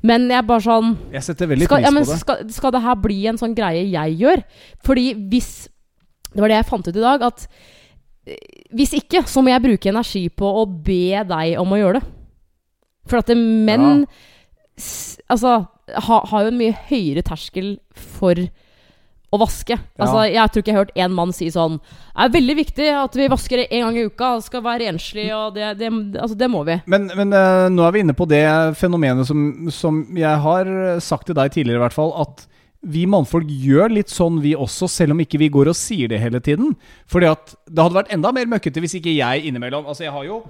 Men jeg er bare sånn
Jeg setter veldig
skal,
pris
ja,
på det.
skal, skal det her bli en sånn greie jeg gjør? Fordi hvis Det var det jeg fant ut i dag, at eh, hvis ikke, så må jeg bruke energi på å be deg om å gjøre det. For at det, menn s, Altså ha, har jo en mye høyere terskel for å vaske. Altså, Jeg tror ikke jeg har hørt én mann si sånn Det er veldig viktig at vi vasker en gang i uka. Det skal være renslig, og det, det, altså, det må vi.
Men, men uh, nå er vi inne på det fenomenet som, som jeg har sagt til deg tidligere, i hvert fall. At vi mannfolk gjør litt sånn, vi også, selv om ikke vi går og sier det hele tiden. Fordi at det hadde vært enda mer møkkete hvis ikke jeg innimellom Altså, jeg har jo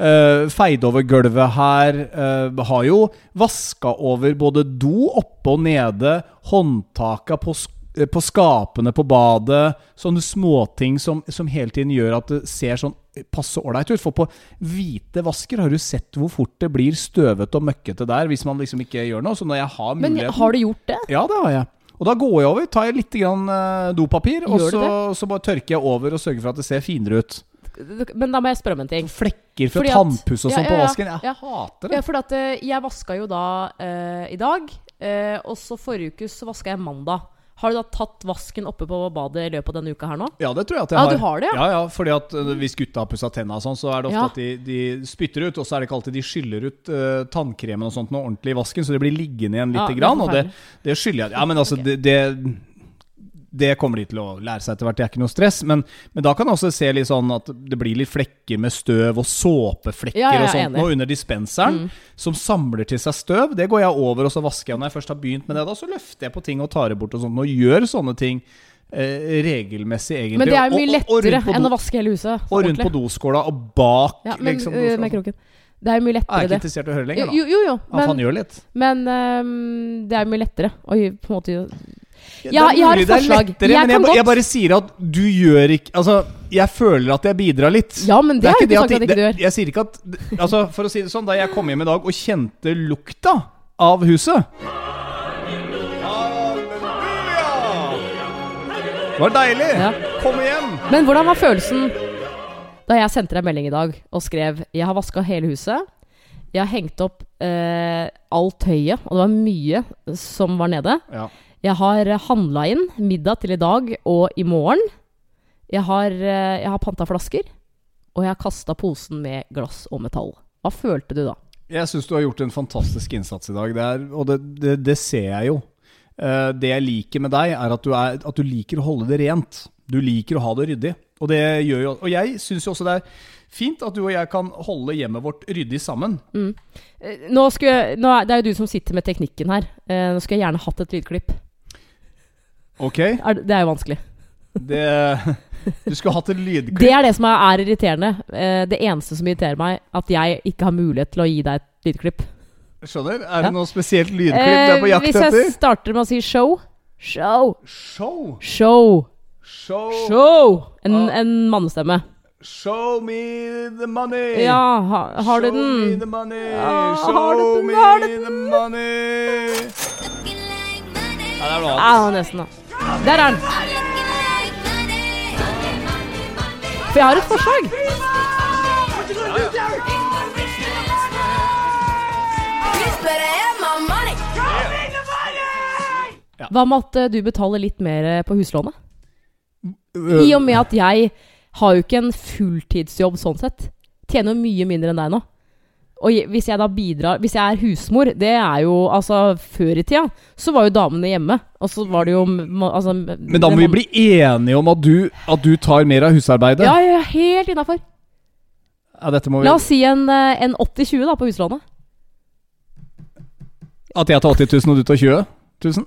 uh, feid over gulvet her. Uh, har jo vaska over både do oppe og nede, håndtaka på sk eh, på skapene på badet. Sånne småting som, som hele tiden gjør at det ser sånn passe ålreit ut. For på hvite vasker har du sett hvor fort det blir støvete og møkkete der hvis man liksom ikke gjør noe. Så når jeg har
Men har du gjort det?
Ja, det har jeg. Og da går jeg over, tar jeg litt grann, eh, dopapir,
Gjør og
så, så bare tørker jeg over og sørger for at det ser finere ut.
Men da må jeg spørre om en ting.
Flekker fra tannpuss og
Ja,
sånn på
ja, ja.
vasken. Jeg
Ja.
hater
Ja,
det.
for at eh, jeg vaska jo da uh, i dag, uh, og så forrige uke så vaska jeg mandag. Har du da tatt vasken oppe på badet i løpet av denne uka her nå?
Ja, det tror jeg at jeg
Ja,
har.
du har det, ja.
Ja, ja, fordi at eh, hvis gutta har pussa tenna og sånn, så er det ofte
Ja.
at de, de spytter ut, og så er det ikke alltid de skyller ut uh, tannkremen og sånt noe ordentlig i vasken, så det blir liggende igjen
Ja,
lite grann. Og det, det skyller jeg Ja, men altså,
okay.
det, det det kommer de til å lære seg etter hvert, det er ikke noe stress. Men, men da kan jeg også se litt sånn at det blir litt flekker med støv og såpeflekker
Ja, ja,
og sånt nå under dispenseren, som samler til seg støv. Det går jeg over, og så vasker jeg. Når jeg først har begynt med det, da så løfter jeg på ting og tar det bort og sånt, og gjør sånne ting eh, regelmessig, egentlig.
Men det er jo mye
Og- og- og
lettere enn å vaske hele huset.
Og rundt på doskåla og bak
Ja, men
liksom, doskåla.
med kroken. Det er jo mye lettere,
Jeg er
lettere,
ikke interessert i å høre lenger, da.
Jo, jo, jo. Men,
gjør litt.
men um, det er jo mye lettere å på en måte
Ja, det
jeg har et
det er
forslag.
lettere,
Jeg
men jeg,
godt-
jeg bare sier at du gjør ikke Altså, jeg føler at jeg bidrar litt.
Ja, men det har jeg ikke sagt
det
at ikke du gjør.
Jeg sier ikke at Altså, for å si det sånn, da jeg kom hjem i dag og kjente lukta av huset Det var deilig!
Ja.
Kom hjem!
Men hvordan var følelsen da jeg sendte deg melding i dag og skrev Jeg har vaska hele huset. Jeg har hengt opp eh, alt tøyet, og det var mye som var nede.
Ja.
Jeg har handla inn middag til i dag og i morgen. Jeg har, eh, jeg har panta flasker, og jeg har kasta posen med glass og metall. Hva følte du da?
Jeg syns du har gjort en fantastisk innsats i dag, det er, og det, det, det ser jeg jo. Eh, det jeg liker med deg, er at, du er at du liker å holde det rent. Du liker å ha det ryddig. Og det gjør jo Og jeg syns jo også det er fint at du og jeg kan holde hjemmet vårt ryddig sammen.
Mm. Nå jeg- nå er, det er jo du som sitter med teknikken her. Eh, nå skulle jeg gjerne hatt et lydklipp.
Ok?
Er, det- er jo vanskelig.
Det Du skulle hatt et lydklipp.
Det er det som er, er irriterende. Eh, det eneste som irriterer meg, at jeg ikke har mulighet til å gi deg et lydklipp.
Skjønner? Er det
Ja.
noe spesielt lydklipp du er på jakt
hvis jeg starter med å si show Show.
Show.
Show.
Show.
Show. En,
uh,
en mannestemme.
Show me the money.
Ja, ha, har du
Show me the money.
Ja,
Show
har du den?
me the money. Ja, det er noe
Ja, nesten, da. Der er den. For jeg har et forslag. Hva med at eh, du betaler litt mer eh, på huslånet? I og med at jeg har jo ikke en fulltidsjobb sånn sett. Tjener jo mye mindre enn deg nå. Og hvis jeg da bidrar Hvis jeg er husmor, det er jo altså Før i tida så var jo damene hjemme. Og så var det jo altså,
Men da må vi bli enige om at du, at du tar mer av husarbeidet.
Ja, ja, helt innafor.
Ja, dette må vi
La oss si en, eh, en 80-20 da på huslånet.
At jeg tar 80 000 og du tar 20 000?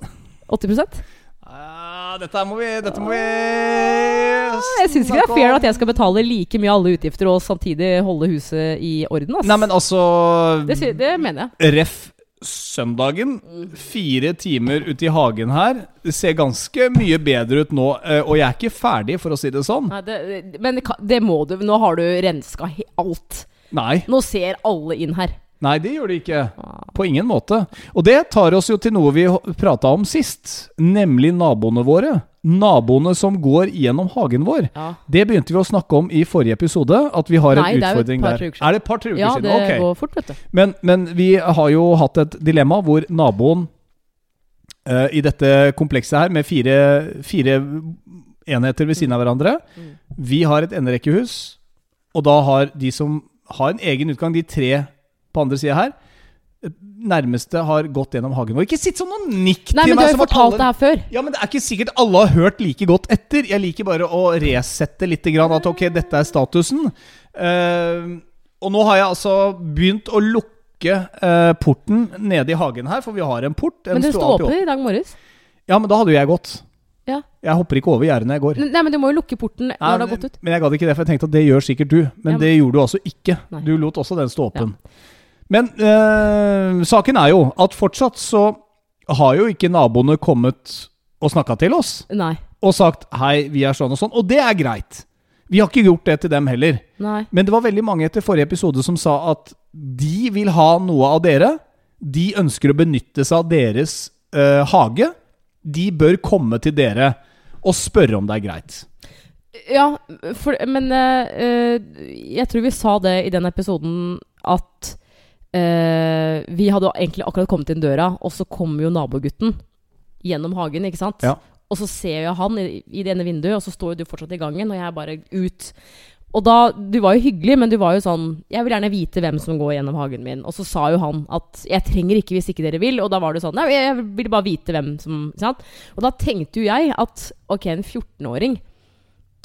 80%
Ja, dette må vi Dette må vi
Jeg syns ikke det er fair at jeg skal betale like mye alle utgifter og samtidig holde huset i orden. Ass.
Nei, men altså
det, sy- det mener jeg.
Ref søndagen. Fire timer ute i hagen her. Det ser ganske mye bedre ut nå. eh, Og jeg er ikke ferdig, for å si det sånn.
Nei, det, det- men det, kan- det må du. Nå har du renska he- alt.
Nei.
Nå ser alle inn her.
Nei, det gjør det ikke. På ingen måte. Og det tar oss jo til noe vi prata om sist, nemlig naboene våre. Naboene som går gjennom hagen vår.
Ja,
Det begynte vi å snakke om i forrige episode, at vi har
Nei,
en utfordring der. Er det et par-tre uker
ja
siden?
det
okay.
går fort, vet du.
Men, men vi har jo hatt et dilemma hvor naboen uh, i dette komplekset her, med fire, fire enheter ved siden av hverandre
Mm.
Vi har et enderekkehus, og da har de som har en egen utgang, de tre på andre sida her Nærmeste har gått gjennom hagen vår. Ikke sitt sånn og nikk
Nei,
til
men du har jo fortalt
alle-
det her før.
ja, men det er ikke sikkert alle har hørt like godt etter. Jeg liker bare å resette litt. Grann, at ok, dette er statusen. Uh, og nå har jeg altså begynt å lukke uh, porten nede i hagen her, for vi har en port. En
Men den sto åpen i dag morges.
Ja, men da hadde jo jeg gått.
Ja.
Jeg hopper ikke over gjerdet når jeg går.
Nei, men du må jo lukke porten når
Nei,
det har gått ut.
Men jeg gadd ikke det, for jeg tenkte at det gjør sikkert du. Men
Ja, men-
det gjorde du altså ikke.
Nei.
Du lot også den stå åpen. Men eh, saken er jo at fortsatt så har jo ikke naboene kommet og snakka til oss
Nei.
og sagt 'hei, vi er sånn og sånn'. Og det er greit. Vi har ikke gjort det til dem heller.
Nei.
Men det var veldig mange etter forrige episode som sa at de vil ha noe av dere. De ønsker å benytte seg av deres eh, hage. De bør komme til dere og spørre om det er greit.
Ja, for, men eh, eh, jeg tror vi sa det i den episoden at eh, vi hadde egentlig akkurat kommet inn døra, og så kommer jo nabogutten gjennom hagen, ikke sant?
Ja.
Og så ser jeg han i, i det ene vinduet, og så står jo du fortsatt i gangen, og jeg er bare ut. Og da, Du var jo hyggelig, men du var jo sånn Jeg vil gjerne vite hvem som går gjennom hagen min. Og så sa jo han at 'jeg trenger ikke hvis ikke dere vil'. Og da var det sånn Nei, jeg vil bare vite hvem som ikke sant? Og da tenkte jo jeg at ok, en 14-åring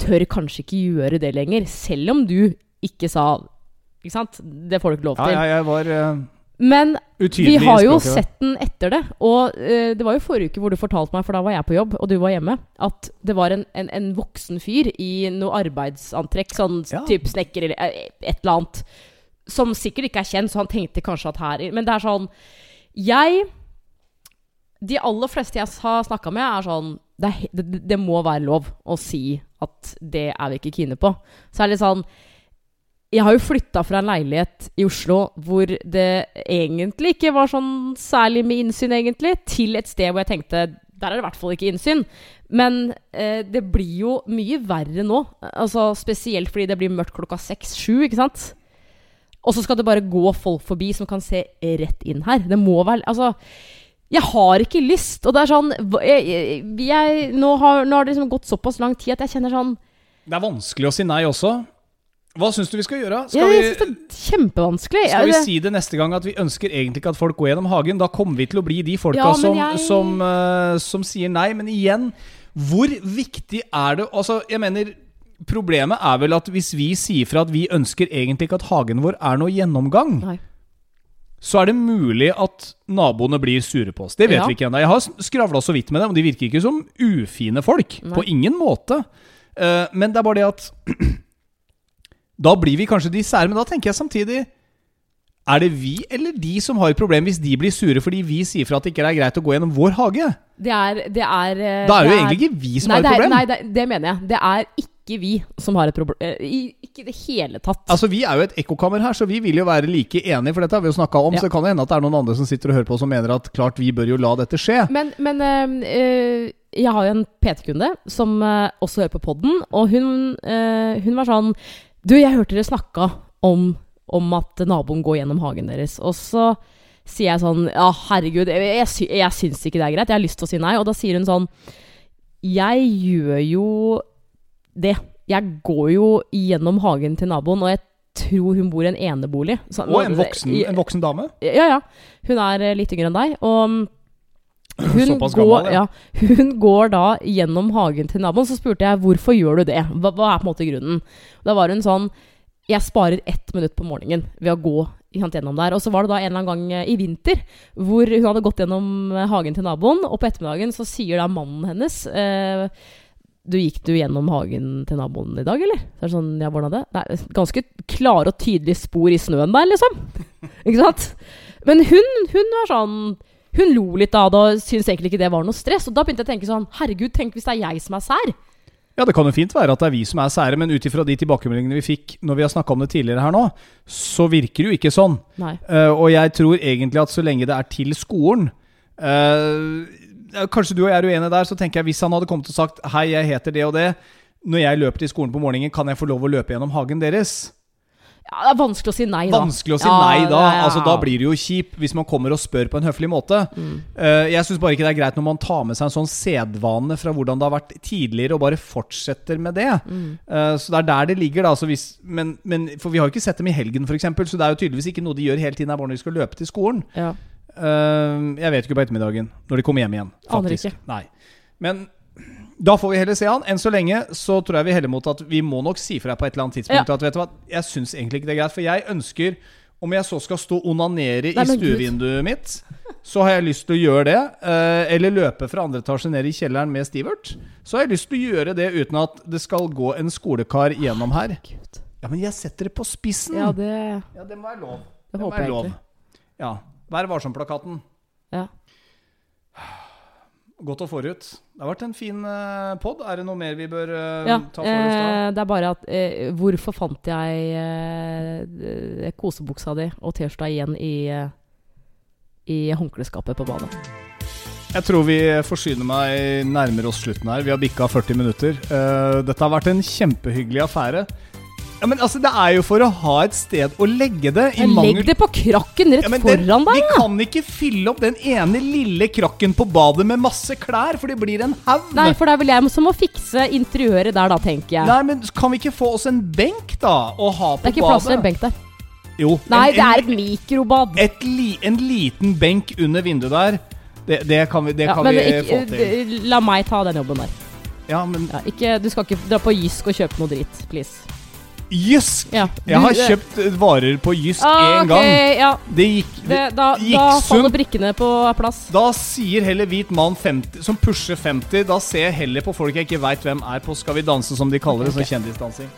tør kanskje ikke gjøre det lenger, selv om du ikke sa Ikke sant? Det får du ikke lov til.
ja jeg var Uh
Men
utydelig
vi har jo sett den etter det. Og uh, det var jo forrige uke hvor du fortalte meg, for da var jeg på jobb, og du var hjemme, at det var en, en, en voksen fyr i noe arbeidsantrekk, sånn
Ja.
type snekker eller eh, et eller annet, som sikkert ikke er kjent, så han tenkte kanskje at her Men det er sånn Jeg De aller fleste jeg har snakka med, er sånn det, det, det må være lov å si at det er vi ikke kine på. Så er det litt sånn jeg har jo flytta fra en leilighet i Oslo hvor det egentlig ikke var sånn særlig med innsyn, egentlig, til et sted hvor jeg tenkte der er det i hvert fall ikke innsyn. Men eh, det blir jo mye verre nå. Altså Spesielt fordi det blir mørkt klokka seks-sju, ikke sant? Og så skal det bare gå folk forbi som kan se rett inn her. Det må vel Altså jeg har ikke lyst. Og det er sånn jeg, jeg, nå, har, nå har det liksom gått såpass lang tid at jeg kjenner sånn
Det er vanskelig å si nei også. Hva syns du vi skal gjøre?
Jeg,
ja,
jeg synes det er kjempevanskelig.
skal vi si det neste gang at vi ønsker egentlig ikke at folk går gjennom hagen? Da kommer vi til å bli de folka
Ja,
som,
jeg-
som, uh, som sier nei. Men igjen, hvor viktig er det Altså, jeg mener Problemet er vel at hvis vi sier fra at vi ønsker egentlig ikke at hagen vår er noe gjennomgang,
Nei.
så er det mulig at naboene blir sure på oss. Det vet
Ja.
vi ikke ennå. Jeg har skravla så vidt med dem, og de virker ikke som ufine folk.
Nei.
På ingen måte. Uh, men det er bare det at Da blir vi kanskje de sære, men da tenker jeg samtidig Er det vi eller de som har et problem hvis de blir sure fordi vi sier fra at det ikke er greit å gå gjennom vår hage?
Det er, det er eh,
Da er det jo
er,
egentlig ikke vi som
nei,
har et
det er-
problem.
Nei, det, det mener jeg. Det er ikke vi som har et problem. Ikke i det hele tatt.
Altså Vi er jo et ekkokammer her, så vi vil jo være like enige, for dette har vi jo snakka om.
Ja.
Så det kan jo hende at det er noen andre som sitter og hører på som mener at klart vi bør jo la dette skje.
Men, men øh, eh, jeg har jo en PT-kunde som eh, også hører på podden, og hun, eh, hun var sånn Du, jeg hørte dere snakka om, om at naboen går gjennom hagen deres. Og så sier jeg sånn Ja, herregud, jeg, jeg, sy jeg syns ikke det er greit. Jeg har lyst til å si nei. Og da sier hun sånn Jeg gjør jo det. Jeg går jo gjennom hagen til naboen, og jeg tror hun bor i en enebolig. Så-
Og en voksen, en voksen dame.
ja, ja. Hun er eh, litt yngre enn deg. Og hun går,
gammel, ja.
ja. hun går da gjennom hagen til naboen. Så spurte jeg hvorfor gjør du det? Hva, hva er på en måte grunnen? Da var hun sånn Jeg sparer ett minutt på morgenen ved å gå gjennom der. Og så var det da en eller annen gang eh, i vinter hvor hun hadde gått gjennom eh, hagen til naboen, og på ettermiddagen så sier da mannen hennes eh, du Gikk du gjennom hagen til naboen i dag, eller? Så er det sånn, ja, hvordan er det? Er ganske klare og tydelige spor i snøen der, liksom. Ikke sant? Men hun, hun var sånn Hun lo litt av det og syntes egentlig ikke det var noe stress. Og da begynte jeg å tenke sånn Herregud, tenk hvis det er jeg som er sær.
Ja, det kan jo fint være at det er vi som er sære, men ut ifra de tilbakemeldingene vi fikk når vi har snakka om det tidligere her nå, så virker det jo ikke sånn. Eh, og jeg tror egentlig at så lenge det er til skolen uh, Kanskje du og jeg er uenige der, så tenker jeg hvis han hadde kommet og sagt Hei, jeg heter det og det. Når jeg løper til skolen på morgenen, kan jeg få lov å løpe gjennom hagen deres?
Ja, det er vanskelig å si nei, da.
Vanskelig å si
Ja,
nei da.
Ja, ja,
Altså, da blir det jo kjip hvis man kommer og spør på en høflig måte.
Mm.
Uh, jeg syns bare ikke det er greit når man tar med seg en sånn sedvane fra hvordan det har vært tidligere, og bare fortsetter med det.
Mm.
Uh, så det er der det ligger, da. Hvis, men, men, for vi har jo ikke sett dem i helgen, f.eks., så det er jo tydeligvis ikke noe de gjør hele tiden når de skal løpe til skolen.
Ja.
Eh, jeg vet ikke på ettermiddagen, når de kommer hjem igjen.
Aner ikke.
Nei. Men da får vi heller se han. Enn så lenge så tror jeg vi heller mot at vi må nok si fra på et eller annet tidspunkt
Ja.
at vet du hva, jeg syns egentlig ikke det er greit. For jeg ønsker, om jeg så skal stå og onanere
Nei,
i
stuevinduet Gud.
mitt, så har jeg lyst til å gjøre det. eh, eller løpe fra andre etasje ned i kjelleren med Stivert. Så har jeg lyst til å gjøre det uten at det skal gå en skolekar gjennom her.
Gud.
Ja, men jeg setter det på spissen.
Ja, det
Ja, det må være lov.
Det
må
håper
være lov. Ja. Vær varsom-plakaten.
Ja.
Godt å få ut. Det har vært en fin uh, pod. Er det noe mer vi bør uh,
Ja,
ta for oss da?
eh, det er bare at eh, Hvorfor fant jeg eh, eh, kosebuksa di og T-skjorta igjen i, eh, i håndkleskapet på badet?
Jeg tror vi forsyner meg nærmere oss slutten her. Vi har bikka 40 minutter. Eh, dette har vært en kjempehyggelig affære. Ja, men altså, Det er jo for å ha et sted å legge det. I
Legg det på krakken rett
Ja,
foran deg!
Vi kan ikke fylle opp den ene lille krakken på badet med masse klær, for det blir en haug.
Nei, for det er vel jeg som må fikse interiøret der, da, tenker jeg.
Nei, men Kan vi ikke få oss en benk, da? Å ha på
det er ikke
badet?
plass til en benk der.
Jo,
Nei,
en,
det er et mikrobad.
et li, en liten benk under vinduet der. Det, det kan vi, det
Ja,
kan
men
vi
ikke,
få til.
la meg ta den jobben der.
Ja, men
ikke, du skal ikke dra på Jysk og kjøpe noe dritt, please.
Jysk!
Ja,
Jeg har kjøpt eh, varer på Jysk
Ah,
én gang.
Ja,
Det gikk,
det, da,
gikk
da faller brikkene på plass.
Da sier heller hvit mann 50, som pusher 50 Da ser jeg heller på folk jeg ikke veit hvem er på Skal vi danse, som de kaller det.
Okay.
Så kjendisdansing.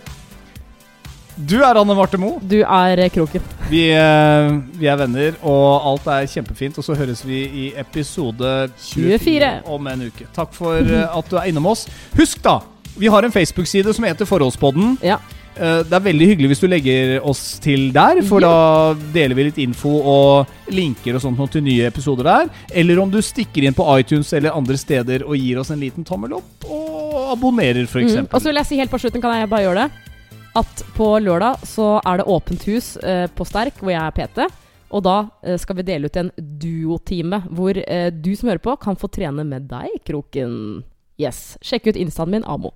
Du er Anne Marte Moe.
Du er eh, kroken.
Vi, eh, vi er venner, og alt er kjempefint. Og så høres vi i episode 24
24.
om en uke. Takk for at du er innom oss. Husk, da! Vi har en Facebook-side som heter Forholdspodden.
Ja.
Eh, Det er veldig hyggelig hvis du legger oss til der, for da deler vi litt info og linker og sånt til nye episoder der. Eller om du stikker inn på iTunes eller andre steder og gir oss en liten tommel opp og abonnerer, f.eks.
Mm. Og så vil jeg si helt på slutten, kan jeg bare gjøre det? At på lørdag så er det åpent hus eh, på Sterk, hvor jeg er PT. Og da eh, skal vi dele ut en duotime hvor du som hører på, kan få trene med deg, Kroken. Yes. Sjekk ut instaen min, Amo.